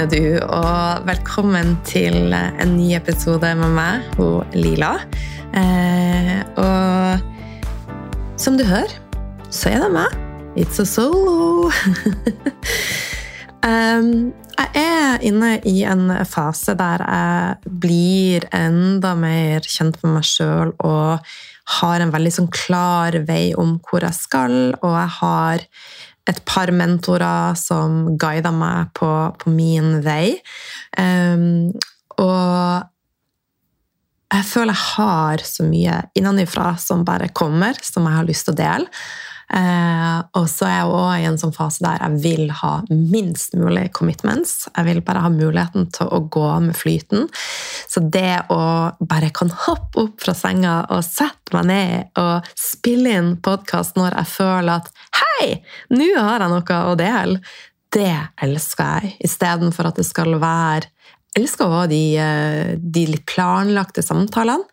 fine du, og velkommen til en ny episode med meg, hun Lila. Eh, og som du hører, så er det meg. It's a solo. um, jeg er inne i en fase der jeg blir enda mer kjent med meg sjøl og har en veldig sånn klar vei om hvor jeg skal, og jeg har et par mentorer som guider meg på, på min vei. Um, og jeg føler jeg har så mye innenfra som bare kommer, som jeg har lyst til å dele. Eh, og så er jeg òg i en sånn fase der jeg vil ha minst mulig commitments. Jeg vil bare ha muligheten til å gå med flyten. Så det å bare kan hoppe opp fra senga og sette meg ned og spille inn podkast når jeg føler at Hei, nå har jeg noe å dele! Det elsker jeg, istedenfor at det skal være jeg elsker også de, eh, de litt planlagte samtalene.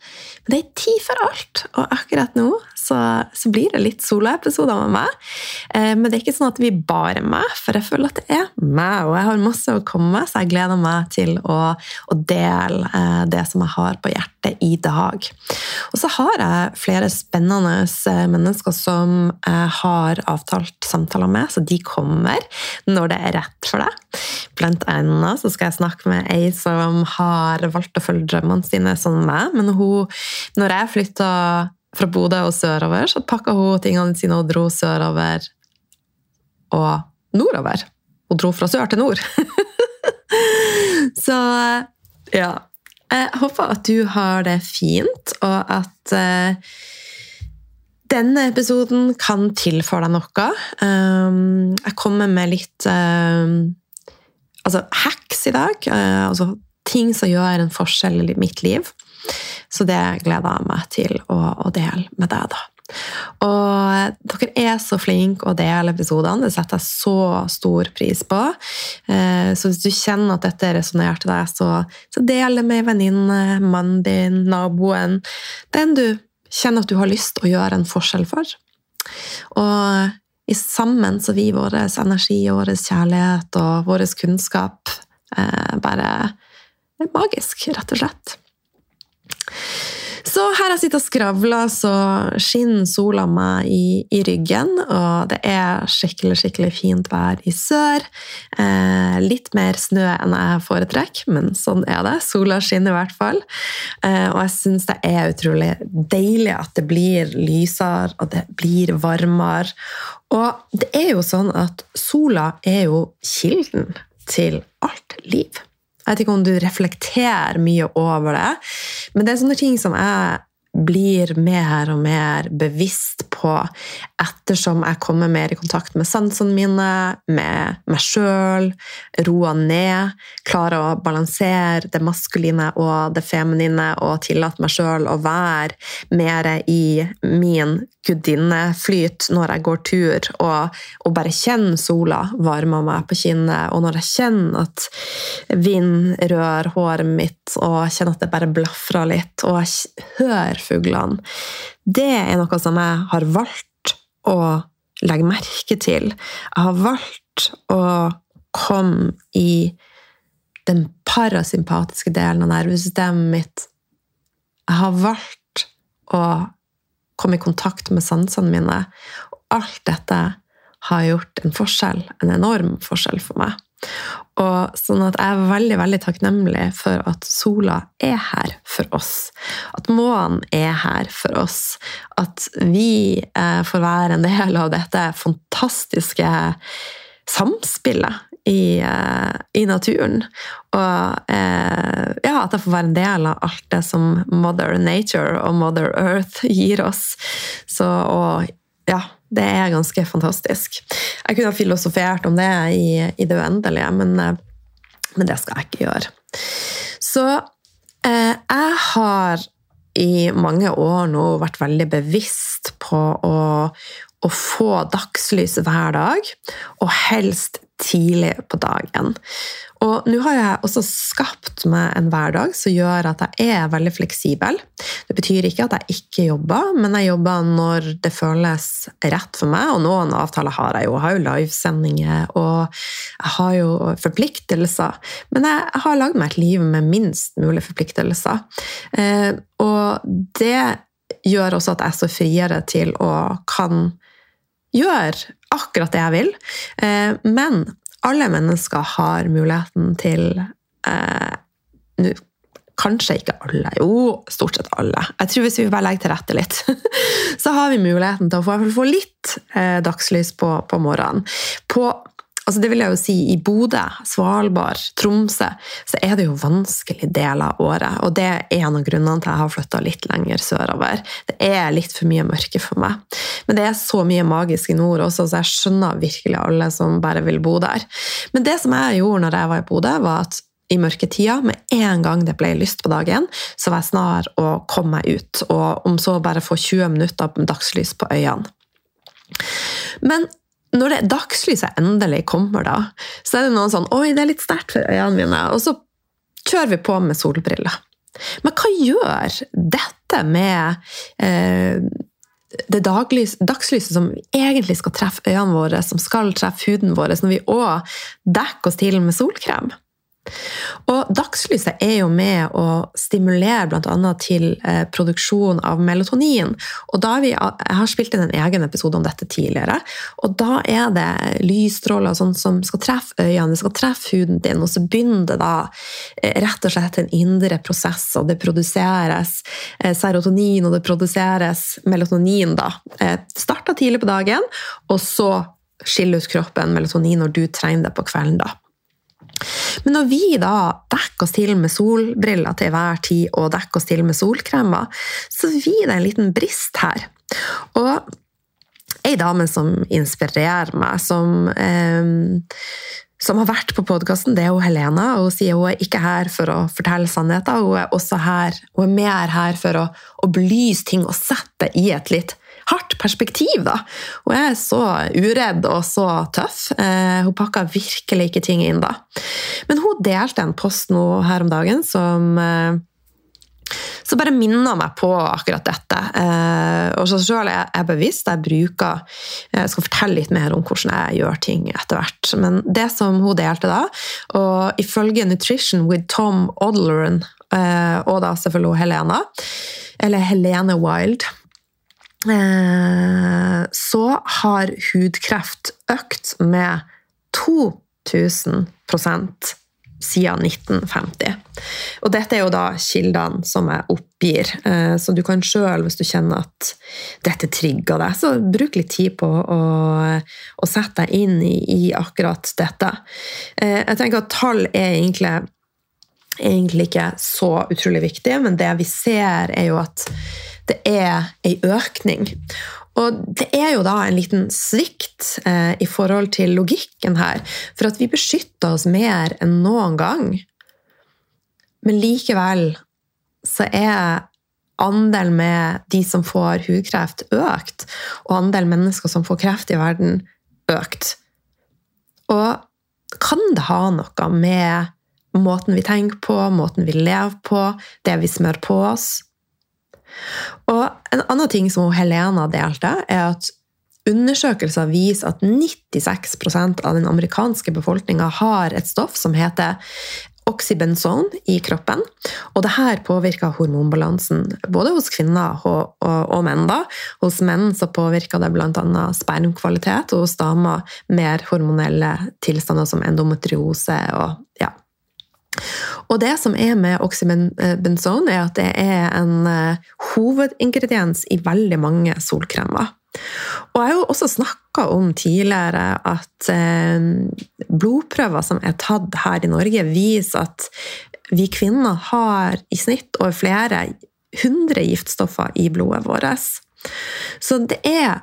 Men det er tid for alt, og akkurat nå så, så blir det litt soloepisoder med meg. Eh, men det er ikke sånn at vi bare meg, for jeg føler at det er meg, og jeg har masse å komme med, så jeg gleder meg til å, å dele eh, det som jeg har på hjertet i dag. Og så har jeg flere spennende mennesker som jeg har avtalt samtaler med, så de kommer når det er rett for deg. Blant annet så skal jeg snakke med ei som har valgt å følge drømmene sine som meg. Men hun, når jeg flytta fra Bodø og sørover, så pakka hun tingene sine og dro sørover og nordover. Hun dro fra sør til nord. så ja. Jeg håper at du har det fint, og at uh, denne episoden kan tilføre deg noe. Um, jeg kommer med litt uh, altså hacks i dag. Uh, altså ting som gjør en forskjell i mitt liv. Så det gleder jeg meg til å, å dele med deg, da. Og dere er så flinke å dele episodene. Det setter jeg så stor pris på. Uh, så hvis du kjenner at dette resonnerer til deg, så, så del det med en venninne, mannen din, naboen. Den du kjenner at du har lyst til å gjøre en forskjell for. Og sammen så vil vår energi vår kjærlighet og vår kunnskap eh, bare magisk, rett og slett. Så her jeg sitter og skravler, så skinner sola meg i, i, ryggen. Og det er skikkelig skikkelig fint vær i sør. Eh, litt mer snø enn jeg foretrekker, men sånn er det. Sola skinner i hvert fall. Eh, og jeg syns det er utrolig deilig at det blir lysere, og det blir varmere. Og det er jo sånn at sola er jo kilden til alt liv. Jeg vet ikke om du reflekterer mye over det, men det er sånne ting som jeg blir mer og mer bevisst på ettersom jeg kommer mer i kontakt med sansene mine, med meg sjøl, roer ned, klarer å balansere det maskuline og det feminine og tillate meg sjøl å være mer i min gudinneflyt når jeg går tur, og, og bare kjenne sola varme meg på kinnet, og når jeg kjenner at vind rører håret mitt, og kjenner at det bare blafrer litt, og jeg hører fuglene. Det er noe som jeg har valgt å legge merke til. Jeg har valgt å komme i den parasympatiske delen av nervesystemet mitt. Jeg har valgt å komme i kontakt med sansene mine. Og alt dette har gjort en forskjell, en enorm forskjell for meg. Og sånn at jeg er veldig veldig takknemlig for at sola er her for oss. At månen er her for oss. At vi eh, får være en del av dette fantastiske samspillet i, uh, i, naturen. Og uh, ja, at jeg får være en del av alt det som Mother Nature og Mother Earth gir oss. Så, og ja, det er ganske fantastisk. Jeg kunne ha filosofert om det i, i det uendelige, men, uh, men, det skal jeg ikke gjøre. Så jeg har i mange år nå vært veldig bevisst på å, å få dagslys hver dag, og helst tidlig på dagen. Og nå har jeg også skapt meg en hverdag som gjør at jeg er veldig fleksibel. Det betyr ikke at jeg ikke jobber, men jeg jobber når det føles rett for meg. Og noen avtaler har jeg jo. Jeg har jo livesendinger, og jeg har jo forpliktelser. Men jeg har lagd meg et liv med minst mulig forpliktelser. Eh, og det gjør også at jeg står friere til å kan gjøre akkurat det jeg vil. Eh, men alle mennesker har muligheten til eh, nu, Kanskje ikke alle, jo, stort sett alle. Jeg tror Hvis vi bare legger til rette litt, så har vi muligheten til å få litt eh, dagslys på, på morgenen. På altså det vil jeg jo si, I Bodø, Svalbard, Tromsø så er det jo vanskelig del av året. Og det er en av grunnene til at jeg har flytta litt lenger sørover. Det er litt for mye mørke for meg. Men det er så mye magisk i nord også, så jeg skjønner virkelig alle som bare vil bo der. Men det som jeg gjorde når jeg var i Bodø, var at i mørketida, med en gang det ble lyst på dagen, så var jeg snar å komme meg ut. Og om så bare få 20 minutter dagslys på øynene. Men når det dagslyset endelig kommer, da, så er det noen sånn Oi, det er litt sterkt for øynene mine. Og så kjører vi på med solbriller. Men hva gjør dette med eh, det daglys, dagslyset som egentlig skal treffe øynene våre, som skal treffe huden vår, når vi òg dekker oss til med solkrem? Og Dagslyset er jo med å stimulere bl.a. til eh, produksjon av melatonin. og da vi, Jeg har spilt inn en egen episode om dette tidligere. og Da er det lysstråler sånn som skal treffe øynene, det skal treffe huden din, og så begynner det da eh, rett og slett en indre prosess, og det produseres eh, serotonin, og det produseres melatonin. da. Starta tidlig på dagen, og så skiller ut kroppen melatonin når du trenger det på kvelden. da. Men når vi da dekker oss til med solbriller til hver tid, og dekker oss til med solkremer, så blir det en liten brist her. Og ei dame som inspirerer meg, som, eh, som har vært på podkasten, det er jo Helena. Hun sier hun er ikke her for å fortelle sannheter, hun er også her, hun er mer her for å, å belyse ting og sette i et litt hardt perspektiv. da. Hun er så uredd og så tøff. Eh, hun pakka virkelig ikke ting inn da. Men hun delte en post nå her om dagen som eh, så bare minner meg på akkurat dette. Eh, og så selv er jeg bevisst. Jeg bruker Jeg skal fortelle litt mer om hvordan jeg gjør ting etter hvert. Men det som hun delte da, og ifølge Nutrition with Tom Odleran, og da selvfølgelig Helena, eller Helene Wild så har hudkreft økt med 2000% siden 1950. Og dette er jo da kildene som jeg oppgir, eh, så du kan sjøl, hvis du kjenner at dette trigger deg, så bruk litt tid på å, å sette deg inn i, i, akkurat dette. Eh, jeg tenker at tall er egentlig, egentlig ikke så utrolig viktig, men det vi ser, er jo at det er ei økning. Og det er jo da en liten svikt eh, i forhold til logikken her. For at vi beskytter oss mer enn noen gang. Men likevel så er andelen med de som får hudkreft, økt. Og andelen mennesker som får kreft i verden, økt. Og kan det ha noe med måten vi tenker på, måten vi lever på, det vi smører på oss? Og En annen ting som Helena delte, er at undersøkelser viser at 96% av den amerikanske befolkninga har et stoff som heter oxybenson i kroppen. Og det her påvirker hormonbalansen både hos kvinner og, og, og menn. da. Hos menn så påvirker det bl.a. spermkvalitet, og hos damer mer hormonelle tilstander som endometriose og ja, og det som er med oxybenzon, er at det er en eh, hovedingrediens i veldig mange solkremer. Og jeg har jo også snakka om tidligere at eh, blodprøver som er tatt her i Norge, viser at vi kvinner har i snitt over flere hundre giftstoffer i blodet vårt. Så det er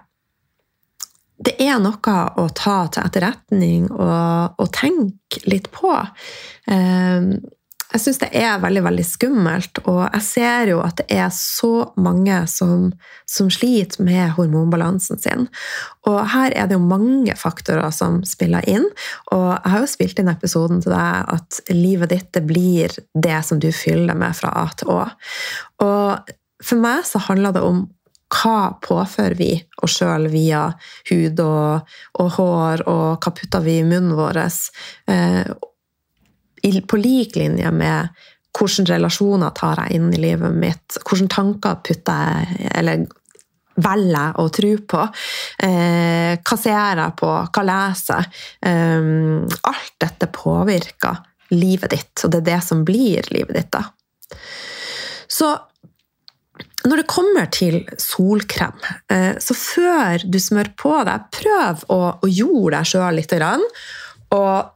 det er noe å ta til etterretning og, og tenke litt på. Ehm, jeg syns det er veldig veldig skummelt, og jeg ser jo at det er så mange som, som, sliter med hormonbalansen sin. Og her er det jo mange faktorer som spiller inn, og jeg har jo spilt inn episoden til deg at livet ditt det blir det som du fyller med fra A til Å. Og for meg så handler det om hva påfører vi oss sjøl via hud og, og, hår, og hva putter vi i munnen vår? Eh, på lik linje med hvilke relasjoner tar jeg inn i livet mitt, hvilke tanker putter jeg eller velger jeg å tro på? Eh, hva ser jeg på? Hva leser jeg? Eh, alt dette påvirker livet ditt, og det er det som blir livet ditt. da. Så når det kommer til solkrem, eh, så før du smører på deg, prøv å, å jorde deg sjøl litt. Og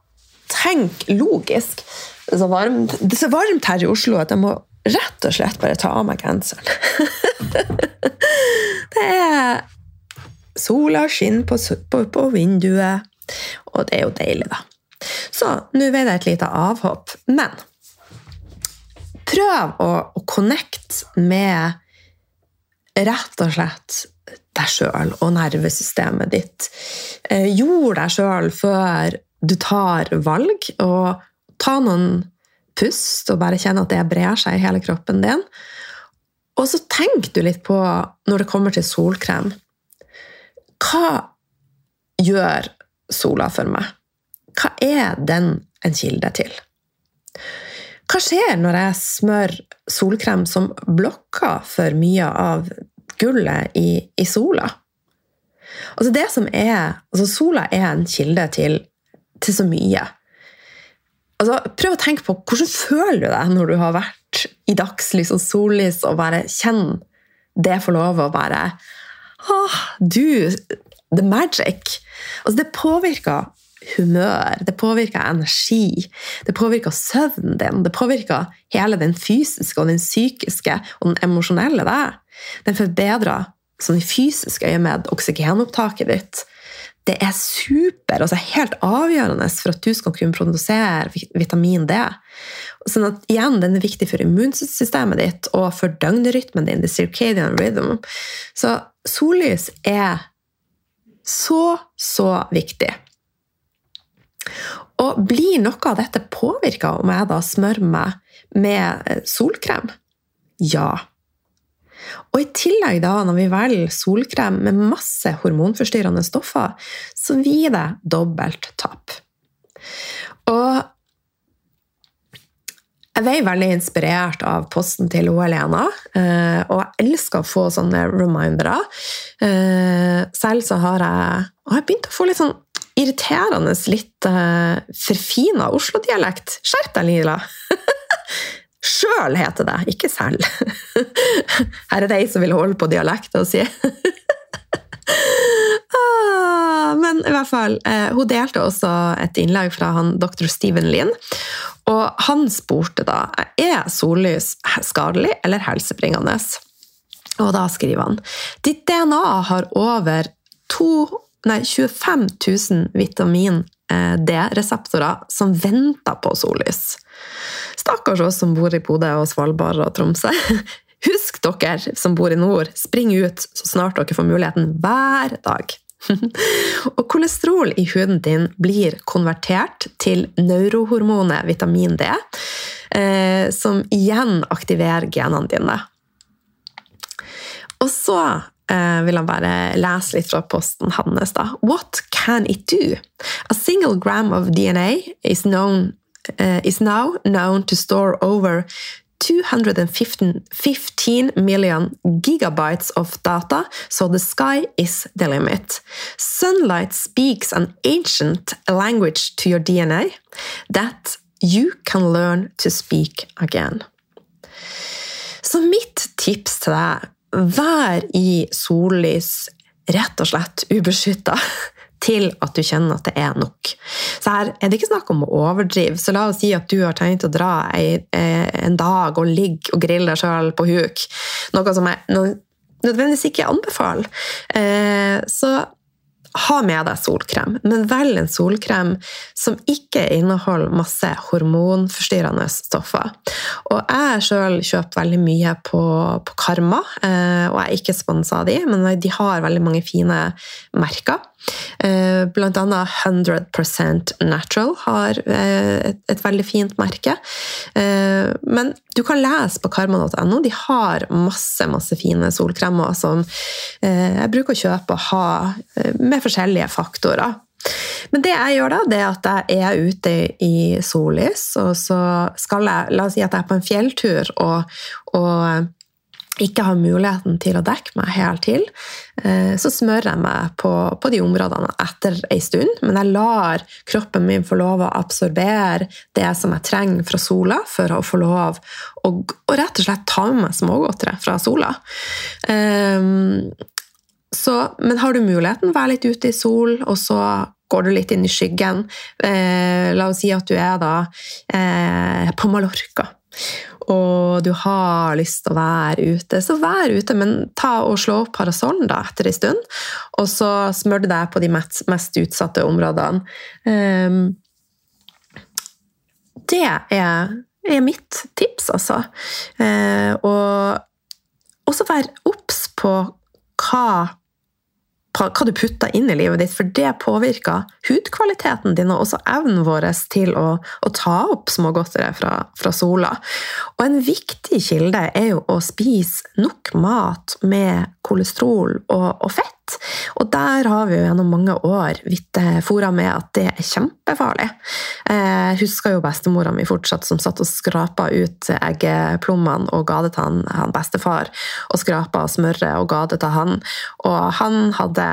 tenk logisk. Det er, så varmt, det er så varmt her i Oslo at jeg må rett og slett bare ta av meg genseren. det er Sola skinner på, på, på, vinduet, og det er jo deilig, da. Så nå ble det et lite avhopp. Men prøv å, å connecte med rett og slett deg sjøl og nervesystemet ditt. Eh, jord deg sjøl før du tar valg, og ta noen pust og bare kjenne at det brer seg i hele kroppen din. Og så tenk du litt på, når det kommer til solkrem Hva gjør sola for meg? Hva er den en kilde til? Hva skjer når jeg smør solkrem som blokker for mye av gullet i, i sola? Altså det som er, altså Sola er en kilde til til så mye. Altså, prøv å tenke på hvordan føler du deg når du har vært i dagslys og sollys og bare kjenn det får lov å bare ah, Du, the magic! Altså, det påvirker humør, det påvirker energi, det påvirker søvnen din, det påvirker hele den fysiske og den psykiske og den emosjonelle deg. Den forbedrer sånn i fysisk øyemed oksygenopptaket ditt det er super, altså helt avgjørende for at du skal kunne produsere vitamin D. Sånn at igjen, Den er viktig for immunsystemet ditt og for døgnrytmen din, the circadian rhythm. Så sollys er så, så viktig. Og blir noe av dette påvirka om jeg da smører meg med solkrem? Ja. Og i tillegg, da, når vi velger solkrem med masse hormonforstyrrende stoffer, så gir det dobbelt tap. Og jeg ble veldig inspirert av posten til Helena, eh, og jeg elsker å få sånne remindere. Eh, selv så har jeg, jeg begynt å få litt sånn irriterende litt eh, forfina Oslo-dialekt. Skjerp deg, Lila! Sjøl heter det, ikke selv. Her er det ei som vil holde på dialekta si. Ah, men i hvert fall, eh, hun delte også et innlegg fra han dr. Steven Lien. Og han spurte da er sollys skadelig eller helsebringende. Og da skriver han ditt DNA har over to, nei, 25 000 vitamin Eh, D-reseptorer som venter på sollys. Stakkars oss som bor i Bodø og Svalbard og Tromsø. Husk dere som bor i nord, spring ut så snart dere får muligheten hver dag. og kolesterol i huden din blir konvertert til neurohormonet vitamin D, eh, som igjen aktiverer genene dine. Og så eh, vil han bare lese litt fra posten hans. da. What can it do? A single gram of DNA is, known, uh, is now known to store over 215 million gigabytes of data, so the sky is the limit. Sunlight speaks an ancient language to your DNA that you can learn to speak again. Så mitt tips til deg vær i sollys rett og slett ubeskytta til at du kjenner at det er nok. Så her er det ikke snakk om å overdrive. Så la oss si at du har tenkt å dra en dag og ligge og grille deg sjøl på huk. Noe som jeg nødvendigvis ikke anbefaler. Eh, så ha med deg solkrem, men velg en solkrem som ikke inneholder masse hormonforstyrrende stoffer. Og jeg sjøl kjøper veldig mye på, på Karma, eh, og jeg er ikke sponsa av de, men de har veldig mange fine merker. Eh, blant annet 100% Natural har eh, et, veldig fint merke. Eh, men du kan lese på karma.no. De har masse masse fine solkremer som jeg bruker å kjøpe og ha med forskjellige faktorer. Men det jeg gjør da, det er at jeg er ute i sollys, og så skal jeg La oss si at jeg er på en fjelltur og, og ikke har muligheten til å dekke meg helt til, eh, så smører jeg meg på, på, de områdene etter ei stund. Men jeg lar kroppen min få lov å absorbere det som jeg trenger fra sola, for å få lov å, rett og slett ta med meg smågodteri fra sola. Um, så, men har du muligheten, vær litt ute i sol, og så går du litt inn i skyggen. Eh, la oss si at du er da eh, på Mallorca og du har lyst til å være ute, så vær ute, men ta og slå opp parasollen da etter en stund. Og så smør du deg på de mest, utsatte områdene. Um, det er, er, mitt tips, altså. Uh, og også vær obs på hva hva du putter inn i livet ditt, for det påvirker hudkvaliteten din og også evnen vår til å, å ta opp smågodtere fra, fra, sola. Og en viktig kilde er jo å spise nok mat med kolesterol og, og fett. Og der har vi jo gjennom mange år blitt fora med at det er kjempefarlig. Jeg eh, husker jo bestemora mi fortsatt som satt og skrapa ut eggeplommene og ga det til han, bestefar. Og skrapa smøret og ga det til han. Og han hadde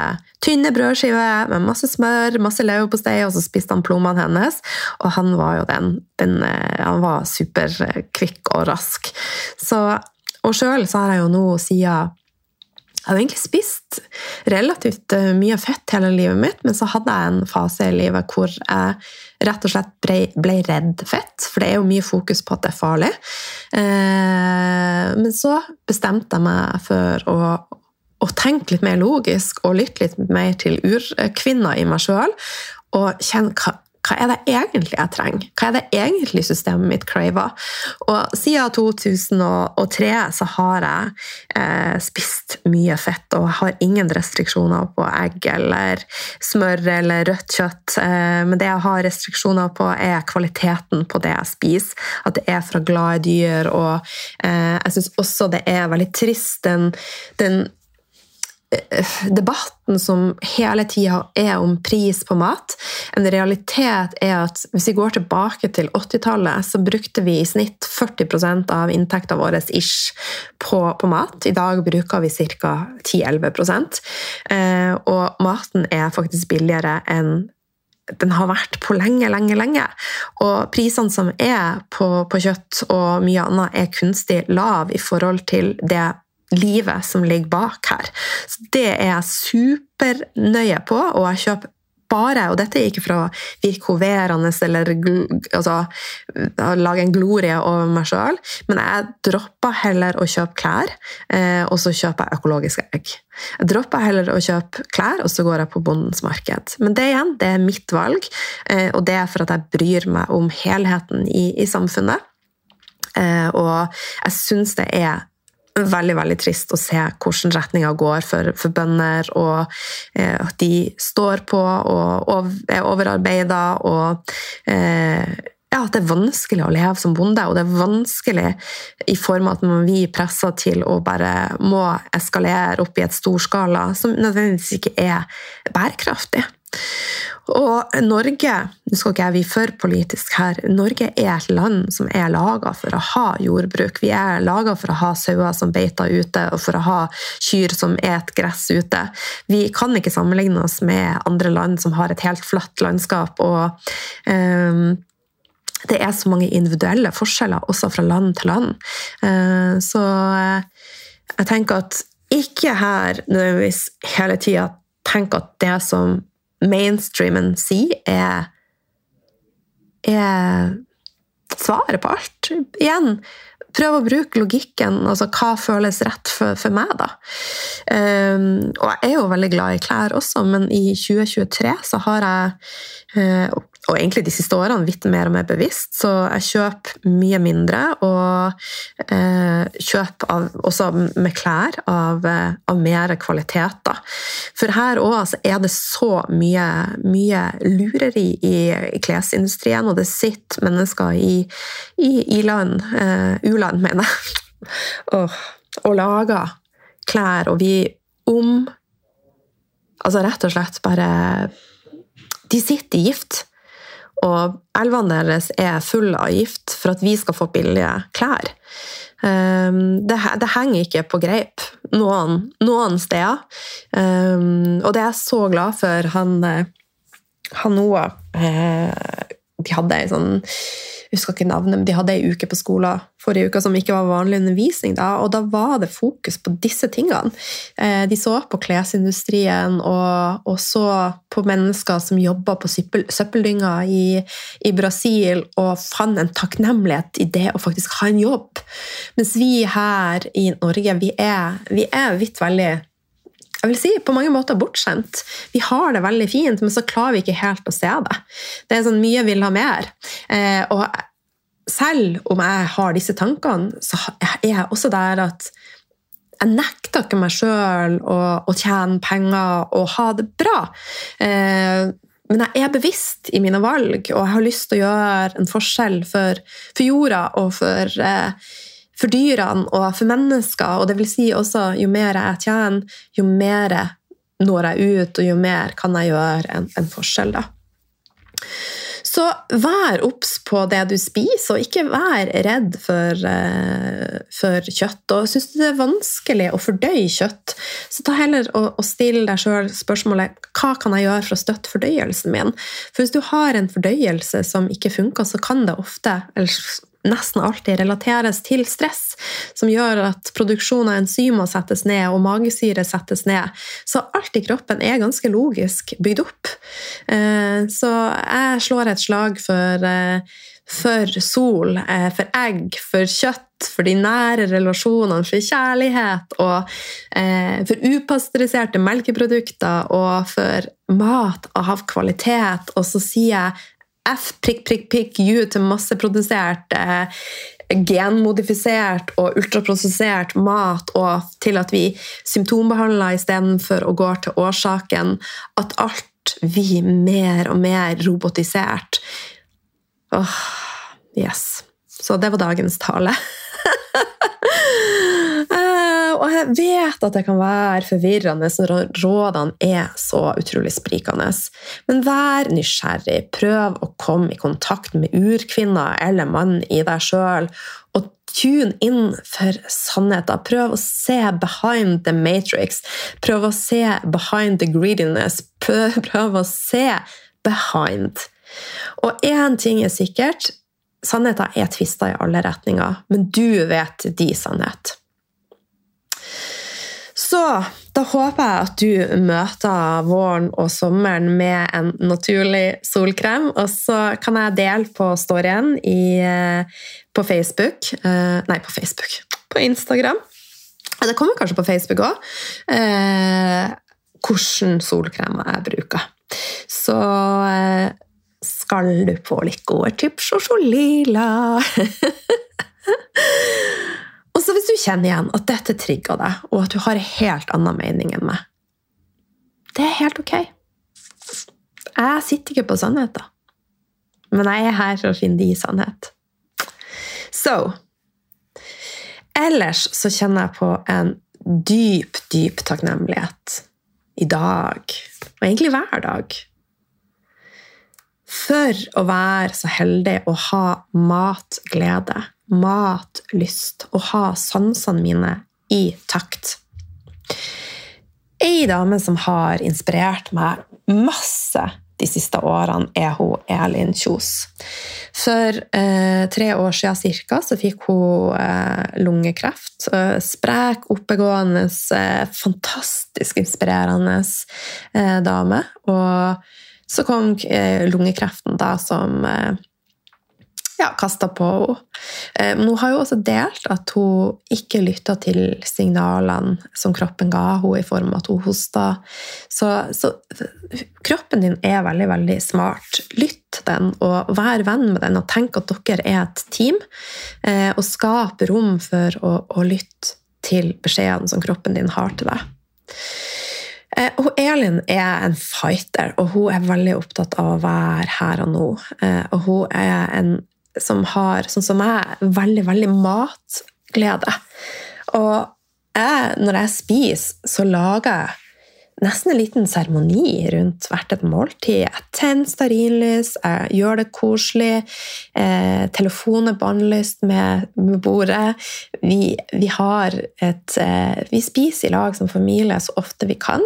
tynne brødskiver med masse smør, masse leverpostei, og så spiste han plommene hennes. Og han var jo den, den eh, Han var superkvikk og rask. Så, og sjøl har jeg jo nå siden jeg har egentlig spist relativt eh, mye fett hele livet mitt, men så hadde jeg en fase i livet hvor jeg rett og slett ble, ble redd fett, for det er jo mye fokus på at det er farlig. Eh, men så bestemte jeg meg for å, å tenke litt mer logisk og lytte litt mer til urkvinna i meg sjøl. Og kjenne hva, hva er det egentlig jeg trenger? Hva er det egentlig systemet mitt craver? Og siden 2003 så har jeg eh, spist mye fett og har ingen restriksjoner på egg eller smør eller rødt kjøtt. Eh, men det jeg har restriksjoner på, er kvaliteten på det jeg spiser. At det er fra glade dyr. Og eh, jeg syns også det er veldig trist den, den debatten som hele tida er om pris på mat. En realitet er at hvis vi går tilbake til 80-tallet, så brukte vi i snitt 40% av inntekta vår ish på, på, mat. I dag bruker vi ca. 10-11 eh, Og maten er faktisk billigere enn den har vært på lenge, lenge, lenge. Og prisene som er på, på kjøtt og mye annet, er kunstig lav i forhold til det livet som ligger bak her. Så det er jeg supernøye på, og jeg kjøper bare, og dette er ikke for å virke hoverende eller altså, lage en glorie over meg sjøl, men jeg dropper heller å kjøpe klær, eh, og så kjøper jeg økologiske egg. Jeg dropper heller å kjøpe klær, og så går jeg på bondens marked. Men det igjen, det er mitt valg, eh, og det er for at jeg bryr meg om helheten i, i samfunnet. Eh, og jeg syns det er veldig veldig trist å se hvordan retninga går for, for, bønder, og eh, at de står på og, og er overarbeida. og eh, ja, at det er vanskelig å leve som bonde, og det er vanskelig i form av at man blir pressa til å bare må eskalere opp i et storskala som nødvendigvis ikke er bærekraftig. Og Norge nå skal ikke jeg bli for politisk her, Norge er et land som er laga for å ha jordbruk. Vi er laga for å ha sauer som beiter ute, og for å ha kyr som et gress ute. Vi kan ikke sammenligne oss med andre land som har et helt flatt landskap. og um, det er så mange individuelle forskjeller også fra land til land. Uh, så uh, jeg tenker at ikke her nødvendigvis hele tida tenk at det som mainstreamen sier, er, er svaret på alt. Igjen, prøv å bruke logikken. altså Hva føles rett for, for meg, da? Um, og jeg er jo veldig glad i klær også, men i 2023 så har jeg uh, og egentlig de siste årene blitt mer og mer bevisst, så jeg kjøper mye mindre. Og eh, kjøper av, også med klær av, eh, av mer kvalitet. Da. For her òg altså, er det så mye, mye lureri i, i, klesindustrien, og det sitter mennesker i, i i-land, eh, u-land, mener jeg, og, og lager klær, og vi om Altså rett og slett bare De sitter i gift. Og elvene deres er fulle av gift for at vi skal få billige klær. Um, det, det, henger ikke på greip noen, noen steder. Um, og det er jeg så glad for. Han, eh, han Noah eh, De hadde ei sånn jeg husker ikke navnet, men de hadde ei uke på skolen forrige uke som ikke var vanlig undervisning. Da, og da var det fokus på disse tingene. Eh, de så på klesindustrien og, og så på mennesker som jobba på søppeldynga i, i, Brasil, og fant en takknemlighet i det å faktisk ha en jobb. Mens vi her i Norge, vi er, vi er vidt veldig jeg vil si, på mange måter bortskjemt. Vi har det veldig fint, men så klarer vi ikke helt å se det. Det er sånn mye vil ha mer. Eh, og selv om jeg har disse tankene, så er jeg også der at jeg nekter ikke meg sjøl å, å, tjene penger og ha det bra. Eh, men jeg er bevisst i mine valg, og jeg har lyst til å gjøre en forskjell for, for jorda og for, eh, for, dyrene og for mennesker. Og det vil si også, jo mer jeg tjener, jo mer når jeg ut, og jo mer kan jeg gjøre en, en forskjell. da. Så vær obs på det du spiser, og ikke vær redd for, uh, for kjøtt. Og syns du det er vanskelig å fordøye kjøtt, så ta heller og, og still deg sjøl spørsmålet hva kan jeg gjøre for å støtte fordøyelsen min? For hvis du har en fordøyelse som ikke funker, så kan det ofte, eller nesten alltid relateres til stress, som gjør at produksjon av enzymer settes ned og magesyre settes ned. Så alt i kroppen er ganske logisk bygd opp. Eh, så jeg slår et slag for, eh, for sol, eh, for egg, for kjøtt, for de nære relasjonene, for kjærlighet og for upasteuriserte melkeprodukter og for mat av kvalitet. Og så sier jeg F prikk, prikk, prikk U til masseprodusert, eh, genmodifisert og ultraprosessert mat, og til at vi symptombehandler istedenfor å gå til årsaken. At alt blir mer og mer robotisert. Åh, yes. Så det var dagens tale. og jeg vet at det kan være forvirrende når rådene er så utrolig sprikende. Men vær nysgjerrig. Prøv å komme i kontakt med urkvinna eller mann i deg sjøl. Og tune inn for sannheten. Prøv å se behind the matrix. Prøv å se behind the greediness. Prøv, å se behind. Og én ting er sikkert. Sannheten er tvista i alle retninger, men du vet de sannhet. Så da håper jeg at du møter våren og sommeren med en naturlig solkrem. Og så kan jeg dele på storyen i, eh, på Facebook eh, Nei, på Facebook. På Instagram. Det kommer kanskje på Facebook òg. Eh, hvordan solkremer jeg bruker. Så skal du få litt gode tips hos Lila. Så hvis du kjenner igjen at dette trigger deg, og at du har en helt annen mening enn meg Det er helt ok. Jeg sitter ikke på sannheten. Men jeg er her for å finne din sannhet. Så Ellers så kjenner jeg på en dyp, dyp takknemlighet i dag, og egentlig hver dag, for å være så heldig å ha matglede matlyst og ha sansene mine i takt. Ei dame som har inspirert meg masse de siste årene, er hun Elin Kjos. For eh, tre år siden cirka, så fikk hun eh, lungekreft. Eh, sprek, oppegående, eh, fantastisk inspirerende eh, dame. Og så kom eh, lungekreften da som ja, kasta på henne. Eh, men hun har jo også delt at hun ikke lytta til signalene som kroppen ga henne i form av at hun hosta. Så, så, kroppen din er veldig, veldig smart. Lytt den, og vær venn med den, og tenk at dere er et team. Eh, og skap rom for å, å lytte til beskjedene som kroppen din har til deg. Eh, og Elin er en fighter, og hun er veldig opptatt av å være her og nå. Og hun er en som har, sånn som meg, veldig, veldig matglede. Og jeg, når jeg spiser, så lager jeg nesten en liten seremoni rundt hvert et måltid. Jeg tenner stearinlys, jeg gjør det koselig. Eh, telefonen er bannlyst med, med bordet. Vi, vi, har et eh, Vi spiser i lag som familie så ofte vi kan.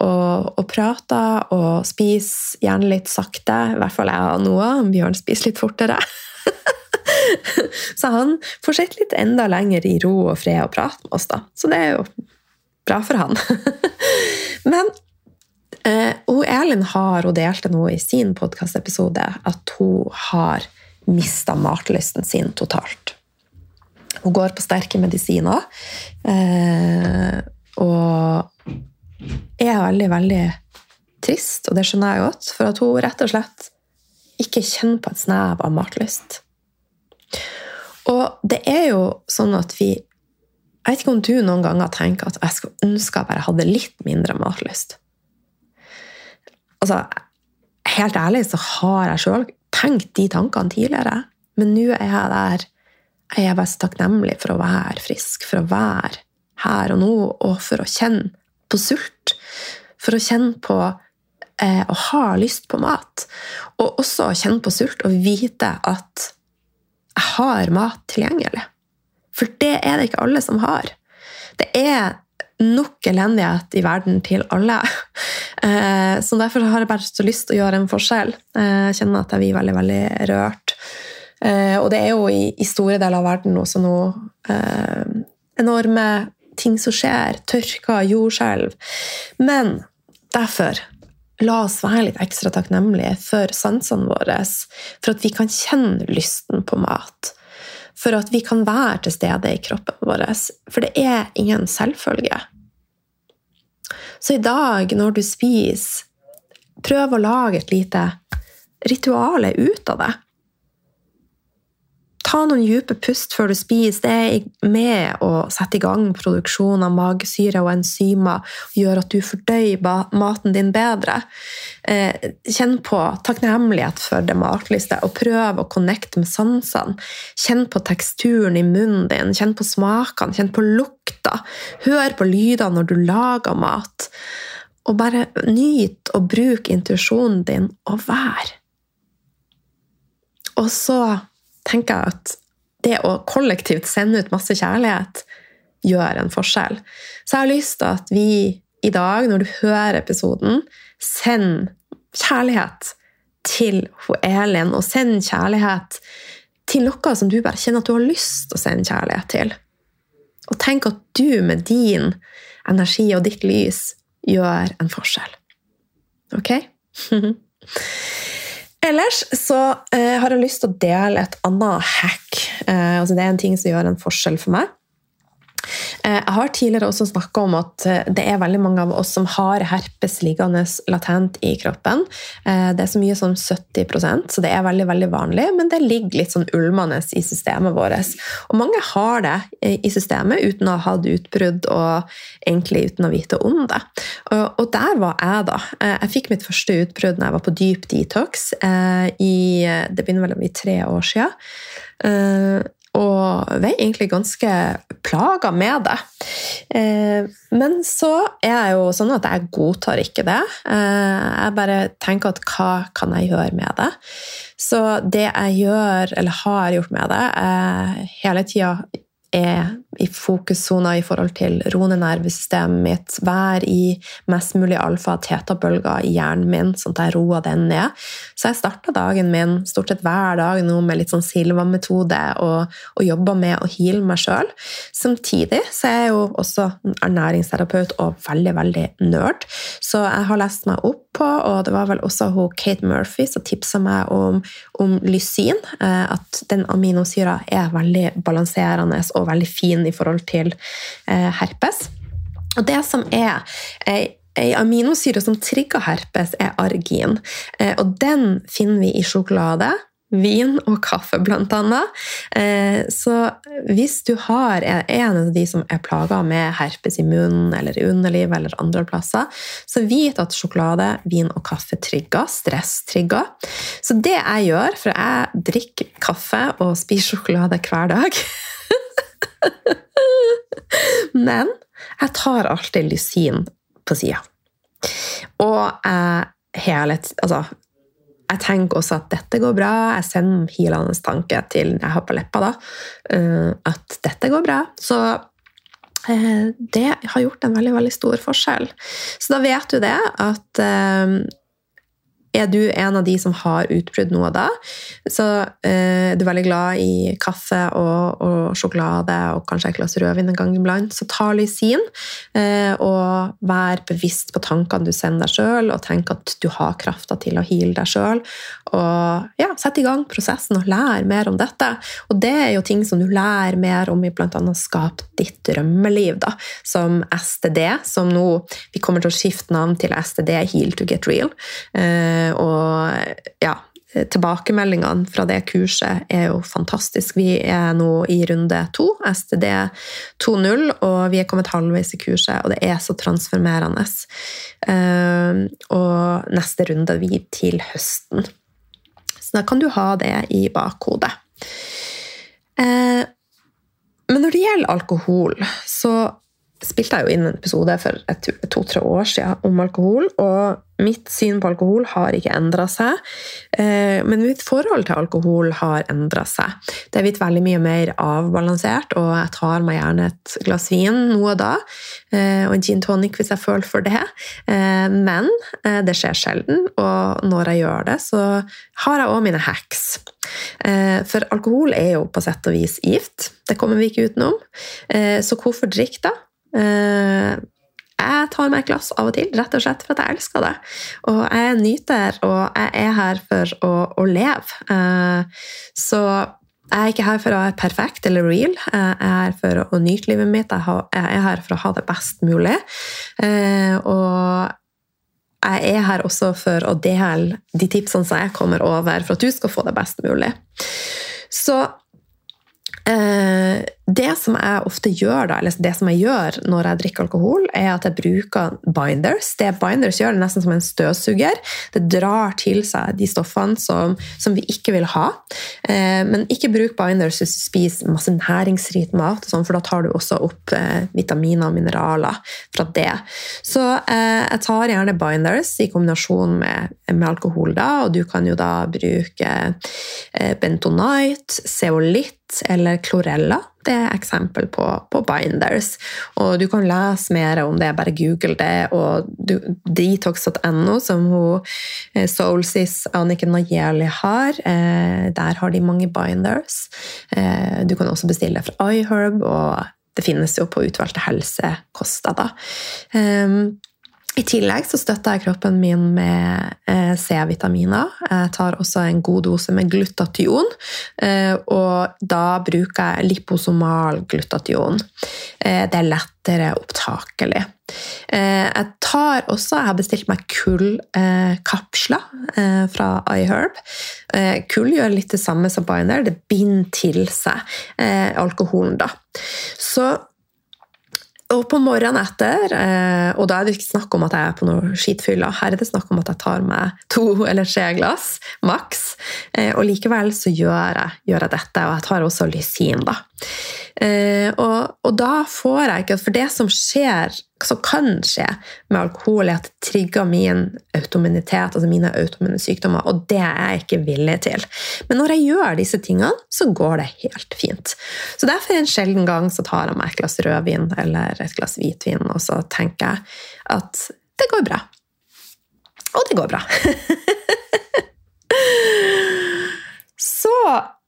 Og, og prater og spiser gjerne litt sakte. I hvert fall jeg og Noah. Bjørn spiser litt fortere. så han får sett litt enda lenger i ro og fred og prate med oss, da. Så det er jo bra for han. Men eh, Elin har, hun delte nå i sin podkastepisode, at hun har mista matlysten sin totalt. Hun går på sterke medisiner. Eh, og er veldig, veldig trist, og det skjønner jeg godt, for at hun rett og slett ikke kjenner på et snev av matlyst. Og det er jo sånn at vi Jeg vet ikke om du noen ganger tenker at jeg skulle ønske jeg bare hadde litt mindre matlyst. Altså, helt ærlig så har jeg sjøl tenkt de tankene tidligere, men nå er jeg der jeg er bare takknemlig for å være frisk, for å være her og nå, og for å kjenne på sult. For å kjenne på eh, å ha lyst på mat. Og også kjenne på sult og vite at jeg har mat tilgjengelig. For det er det ikke alle som har. Det er nok elendighet i verden til alle. Eh, så derfor har jeg bare så lyst til å gjøre en forskjell. Eh, jeg kjenner at jeg blir veldig, veldig rørt. Eh, og det er jo i store deler av verden også nå enorme ting som skjer. Tørker, jordskjelv. Men derfor la oss være litt ekstra takknemlige for sansene våre. For at vi kan kjenne lysten på mat. For at vi kan være til stede i kroppen vår. For det er ingen selvfølge. Så i dag, når du spiser, prøv å lage et lite rituale ut av det. Ta noen dype pust før du spiser. Det er med å sette i gang produksjon av magesyre og enzymer og gjør at du fordøyer maten din bedre. Eh, kjenn på takknemlighet for det matlyste, og prøv å connecte med sansene. Kjenn på teksturen i munnen din, kjenn på smakene, kjenn på lukta. Hør på lyder når du lager mat. Og bare nyt og bruk intuisjonen din og vær. Og så tenker jeg at det å kollektivt sende ut masse kjærlighet gjør en forskjell. Så jeg har lyst til at vi i dag, når du hører episoden, send kjærlighet til Elin, og send kjærlighet til noe som du bare kjenner at du har lyst til å sende kjærlighet til. Og tenk at du med din energi og ditt lys gjør en forskjell. Ok? Ellers så eh, har jeg lyst til å dele et annet hack. Eh, altså det er en ting som gjør en forskjell for meg. Eh, jeg har tidligere også snakka om at eh, det er veldig mange av oss som har herpes liggende latent i kroppen. Eh, det er så mye som 70% så det er veldig veldig vanlig, men det ligger litt sånn ulmende i systemet vårt. Og mange har det i systemet uten å ha hatt utbrudd og egentlig uten å vite om det. Og der var jeg, da. Jeg fikk mitt første utbrudd når jeg var på dyp detox. I, det begynner vel å bli tre år siden. Og vi er egentlig ganske plaga med det. Eh, men så er jeg jo sånn at jeg godtar ikke det. Eh, jeg bare tenker at hva kan jeg gjøre med det? Så det jeg gjør, eller har gjort med det, er hele tida er i fokussona i forhold til roende nervesystemet mitt, være i mest mulig alfa-teta-bølger i hjernen min, sånn at jeg roer den ned. Så jeg starta dagen min stort sett hver dag nå med litt sånn Silva-metode og, og jobba med å heale meg sjøl. Samtidig så er jeg jo også ernæringsterapeut og veldig, veldig nerd, så jeg har lest meg opp på, og det var vel også hun Kate Murphy som tipsa meg om, om lysin, eh, at den aminosyra er veldig balanserende og veldig fin i forhold til eh, herpes. Og det som er Ei aminosyre som trigger herpes, er argin. Eh, og den finner vi i sjokolade, vin og kaffe, blant annet. Eh, så hvis du har en av de som er plaga med herpes i munnen eller i underlivet eller andre plasser, så vit at sjokolade, vin og kaffe trigger, stress trigger. Så det jeg gjør, for jeg drikker kaffe og spiser sjokolade hver dag Men jeg tar alltid lysin på sida. Og jeg hele altså, jeg tenker også at dette går bra. Jeg sender hilende tanke til jeg har på leppa, da, eh, at dette går bra. Så eh, det har gjort en veldig, veldig stor forskjell. Så da vet du det at eh, er du en av de som har utbrudd noe da, så eh, du er veldig glad i kaffe og, og, sjokolade og kanskje et glass rødvin en gang iblant, så ta lysin. Eh, og vær bevisst på tankene du sender deg sjøl, og tenk at du har krafta til å heale deg sjøl. Og ja, sett i gang prosessen og lære mer om dette. Og det er jo ting som du lærer mer om i bl.a. Skap ditt drømmeliv, da, som STD, som nå vi kommer til å skifte navn til STD Heal to get real. Eh, og ja, tilbakemeldingene fra det kurset er jo fantastisk. Vi er nå i runde to, STD 2.0, og vi er kommet halvveis i kurset, og det er så transformerende. Eh, og neste runde vi til høsten. Så da kan du ha det i bakhodet. Eh, men når det gjelder alkohol, så spilte jeg jo inn en episode for to-tre år siden om alkohol. og Mitt syn på alkohol har ikke endra seg, eh, men mitt forhold til alkohol har endra seg. Det er blitt veldig mye mer avbalansert, og jeg tar meg gjerne et glass vin nå og da. Eh, og en gin tonic hvis jeg føler for det. Eh, men det skjer sjelden, og når jeg gjør det, så har jeg òg mine hacks. For alkohol er jo på sett og vis gift. Det kommer vi ikke utenom. Så hvorfor drikke, da? Jeg tar meg et glass av og til, rett og slett for at jeg elsker det. Og jeg er nyter, og jeg er her for å, å leve. Eh, så jeg er ikke her for å være perfekt eller real. Jeg er her for å nyte livet mitt. Jeg er her for å ha det best mulig. Eh, og jeg er her også for å dele de tipsene som jeg kommer over, for at du skal få det best mulig. Så Eh, det som jeg ofte gjør da, eller det som jeg gjør når jeg drikker alkohol, er at jeg bruker binders. Det binders gjør det nesten som en støvsuger. Det drar til seg de stoffene som, som vi ikke vil ha. Eh, men ikke bruk binders hvis du spiser masse næringsrik mat, sånn, for da tar du også opp eh, vitaminer og mineraler fra det. Så jeg tar gjerne binders i kombinasjon med, med alkohol, da, og du kan jo da bruke bentonite, zeolitt eller klorella. Det er eksempel på, på, binders. Og du kan lese mer om det, bare google det. Og detox.no, som hun eh, Soulsis Anniken Najeli har, eh, der har de mange binders. Eh, du kan også bestille fra iHerb, og det finnes jo på utvalgte helsekoster. da. I tillegg så støtter jeg kroppen min med eh, C-vitaminer. Jeg tar også en god dose med glutation, eh, og da bruker jeg liposomal glutation. Eh, det er lettere opptakelig. Jeg tar også, jeg har bestilt meg kullkapsler fra iHerb. Kull gjør litt det samme som Binder, det binder til seg alkoholen. da. Så og på morgenen etter, eh, og da er det ikke snakk om at jeg er på noe skitfylla, her er det snakk om at jeg tar meg to eller tre glass, maks. Eh, og likevel så gjør jeg, gjør jeg dette, og jeg tar også lysin, da. Eh, og, og, da får jeg ikke For det som skjer, som kan skje med alkohol, er at det trigger min autominitet, altså mine automune sykdommer, og det er jeg ikke villig til. Men når jeg gjør disse tingene, så går det helt fint. Så derfor en sjelden gang så tar jeg meg et glass rødvin eller et glass hvitvin, og så tenker jeg at det går bra. Og det går bra. så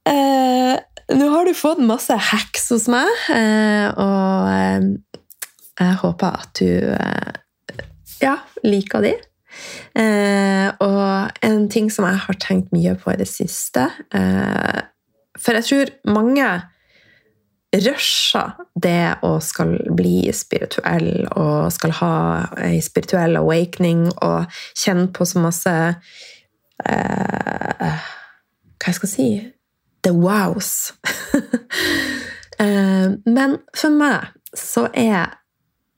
eh, nå har du fått masse hacks hos meg, eh, og eh, jeg håper at du eh, ja, liker de. Og en ting som jeg har tenkt mye på i det siste For jeg tror mange rusher det å skal bli spirituell og skal ha ei spirituell awakening og kjenne på så masse Hva jeg skal si the wows. Eh, men for meg så er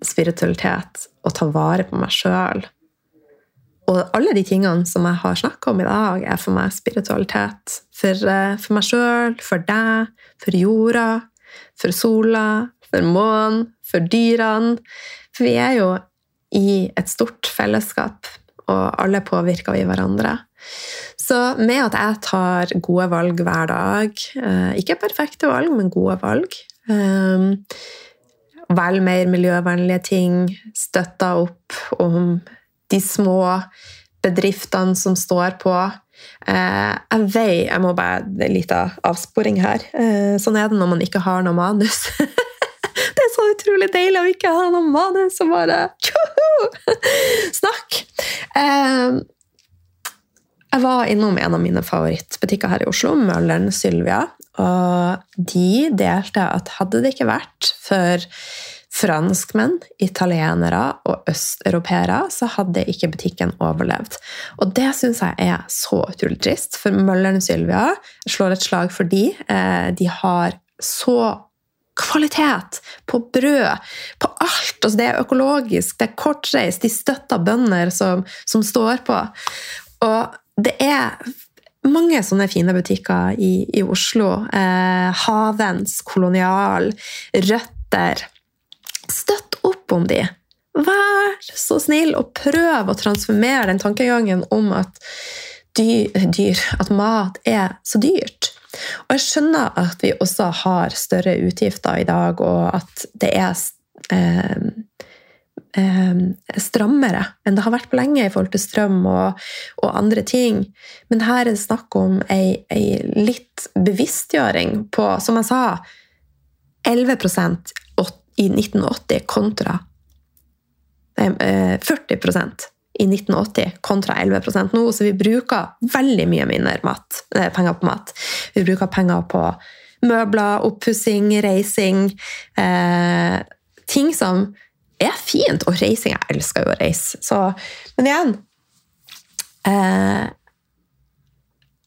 spiritualitet å ta vare på meg sjøl. Og alle de tingene som jeg har snakka om i dag, er for meg spiritualitet. For, eh, for meg sjøl, for deg, for jorda, for sola, for månen, for dyrene. For vi er jo i et stort fellesskap, og alle påvirker vi hverandre. Så med at jeg tar gode valg hver dag, eh, ikke perfekte valg, men gode valg vel Velg mer miljøvennlige ting, støtter opp om de små bedriftene som står på. Eh, jeg vet Jeg må bare litt av avsporing her. Sånn er det når man ikke har noe manus. Det er så utrolig deilig å ikke ha noe manus og bare tjoho! Snakk! Jeg var innom en av mine favorittbutikker her i Oslo, Mølleren Sylvia. Og de delte at hadde det ikke vært for franskmenn, italienere og østeuropeere, så hadde ikke butikken overlevd. Og det syns jeg er så utrolig trist, for Mølleren Sylvia slår et slag for de. Eh, de har så kvalitet på brød, på alt. Altså, det er økologisk, det er kortreist, de støtter bønder som, som står på. Og det er mange sånne fine butikker i, i Oslo. Eh, Havens, Kolonial, Røtter. Støtt opp om de. Vær så snill og prøv å transformere den tankegangen om at dyr, dyr, at mat er så dyrt. Og jeg skjønner at vi også har større utgifter i dag, og at det er eh, strammere enn det har vært på lenge i forhold til strøm og, og andre ting. Men her er det snakk om ei, ei litt bevisstgjøring på, som jeg sa, 11% i 1980 kontra 40 eh, i 1980 kontra 11% nå, så vi bruker veldig mye mindre mat, eh, penger på mat. Vi bruker penger på møbler, oppussing, reising. Eh, ting som er fint. Og reising Jeg elsker jo å reise. Så, men igjen eh,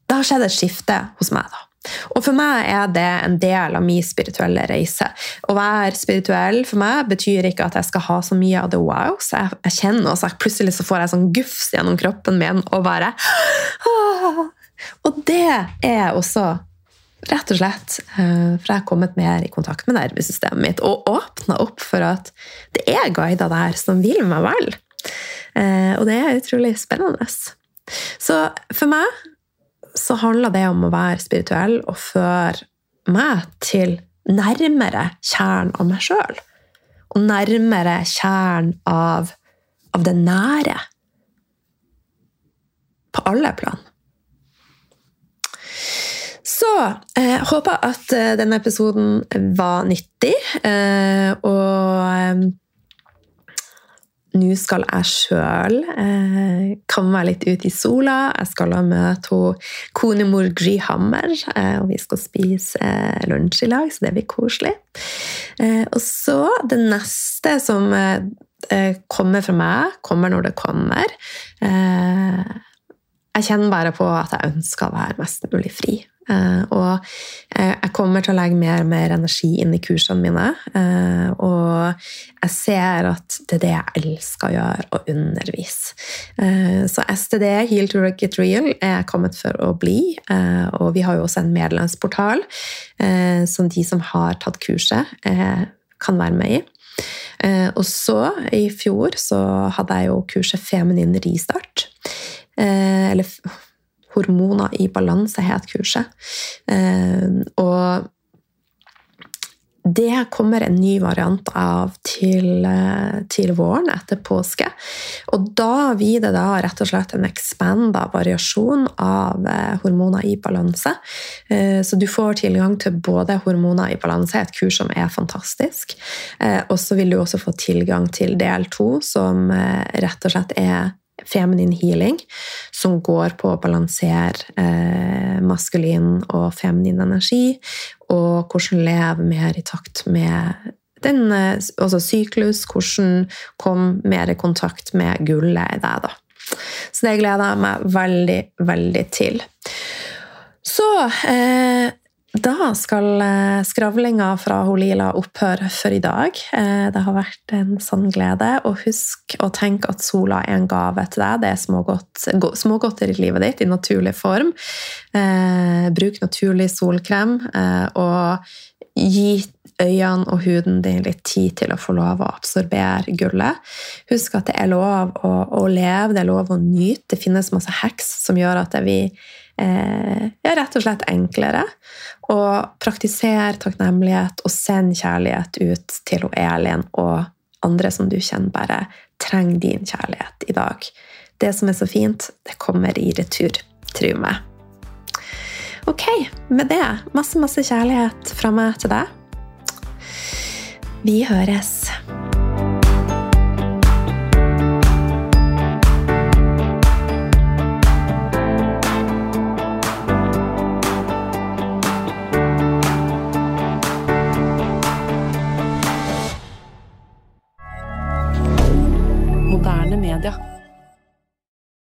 Det har skjedd et skifte hos meg, da. Og for meg er det en del av min spirituelle reise. Å være spirituell for meg betyr ikke at jeg skal ha så mye av det wow. Så jeg, jeg kjenner også at plutselig så får jeg sånn gufs gjennom kroppen min og bare! Og det er også Rett og slett. Eh, for jeg har kommet mer i kontakt med nervesystemet mitt og åpna opp for at det er guider der som vil meg vel. Eh, og det er utrolig spennende. Så for meg så handler det om å være spirituell og føre meg til nærmere kjernen av meg sjøl. Og nærmere kjernen av, av det nære. På alle plan. Så jeg eh, håper at eh, denne episoden var nyttig. Eh, og eh, nå skal jeg sjøl eh, komme meg litt ut i sola. Jeg skal møte konemor Gry Hammer, eh, og vi skal spise lunsj i lag, så det blir koselig. og så det neste som kommer fra meg, kommer når det kommer. Jeg kjenner bare på at jeg ønsker å være mest mulig fri. Uh, og uh, jeg kommer til å legge mer og mer energi inn i kursene mine. Uh, og jeg ser at det er det jeg elsker å gjøre, å undervise. så STD, Heal to Get Real, er kommet for å bli. og vi har jo også en medlemsportal som de som har tatt kurset, kan være med i. og så, i fjor, så hadde jeg jo kurset Feminin ristart. Eller Hormoner i balanse het kurset. Eh, og det kommer en ny variant av til, eh, til, våren, etter påske. Og da blir det da rett og slett en expanda variasjon av eh, hormoner i balanse. Så du får tilgang til både hormoner i balanse, et kurs som er fantastisk, og så vil du også få tilgang til del to, som rett og slett er feminin healing, som går på å balansere eh, maskulin og feminin energi, og hvordan leve mer i takt med den, eh, altså syklus, hvordan kom mer i kontakt med gullet i deg. da. Så det gleder jeg meg veldig, veldig til. Så eh, da skal eh, skravlinga fra Lila opphøre for i dag. Eh, det har vært en sann glede. Og husk å tenke at sola er en gave til deg. Det er smågodt, smågodter i livet ditt i naturlig form. Eh, bruk naturlig solkrem, og gi øynene og huden din litt tid til å få lov å absorbere gullet. Husk at det er lov å, leve, det er lov å nyte. Det finnes masse heks som gjør at eh, ja, rett og slett enklere. å praktisere takknemlighet og send kjærlighet ut til Elin og andre som du kjenner bare trenger din kjærlighet i dag. Det som er så fint, det kommer i retur. Tro meg. Ok, med det, masse, masse kjærlighet fra meg til deg. Vi høres. regarder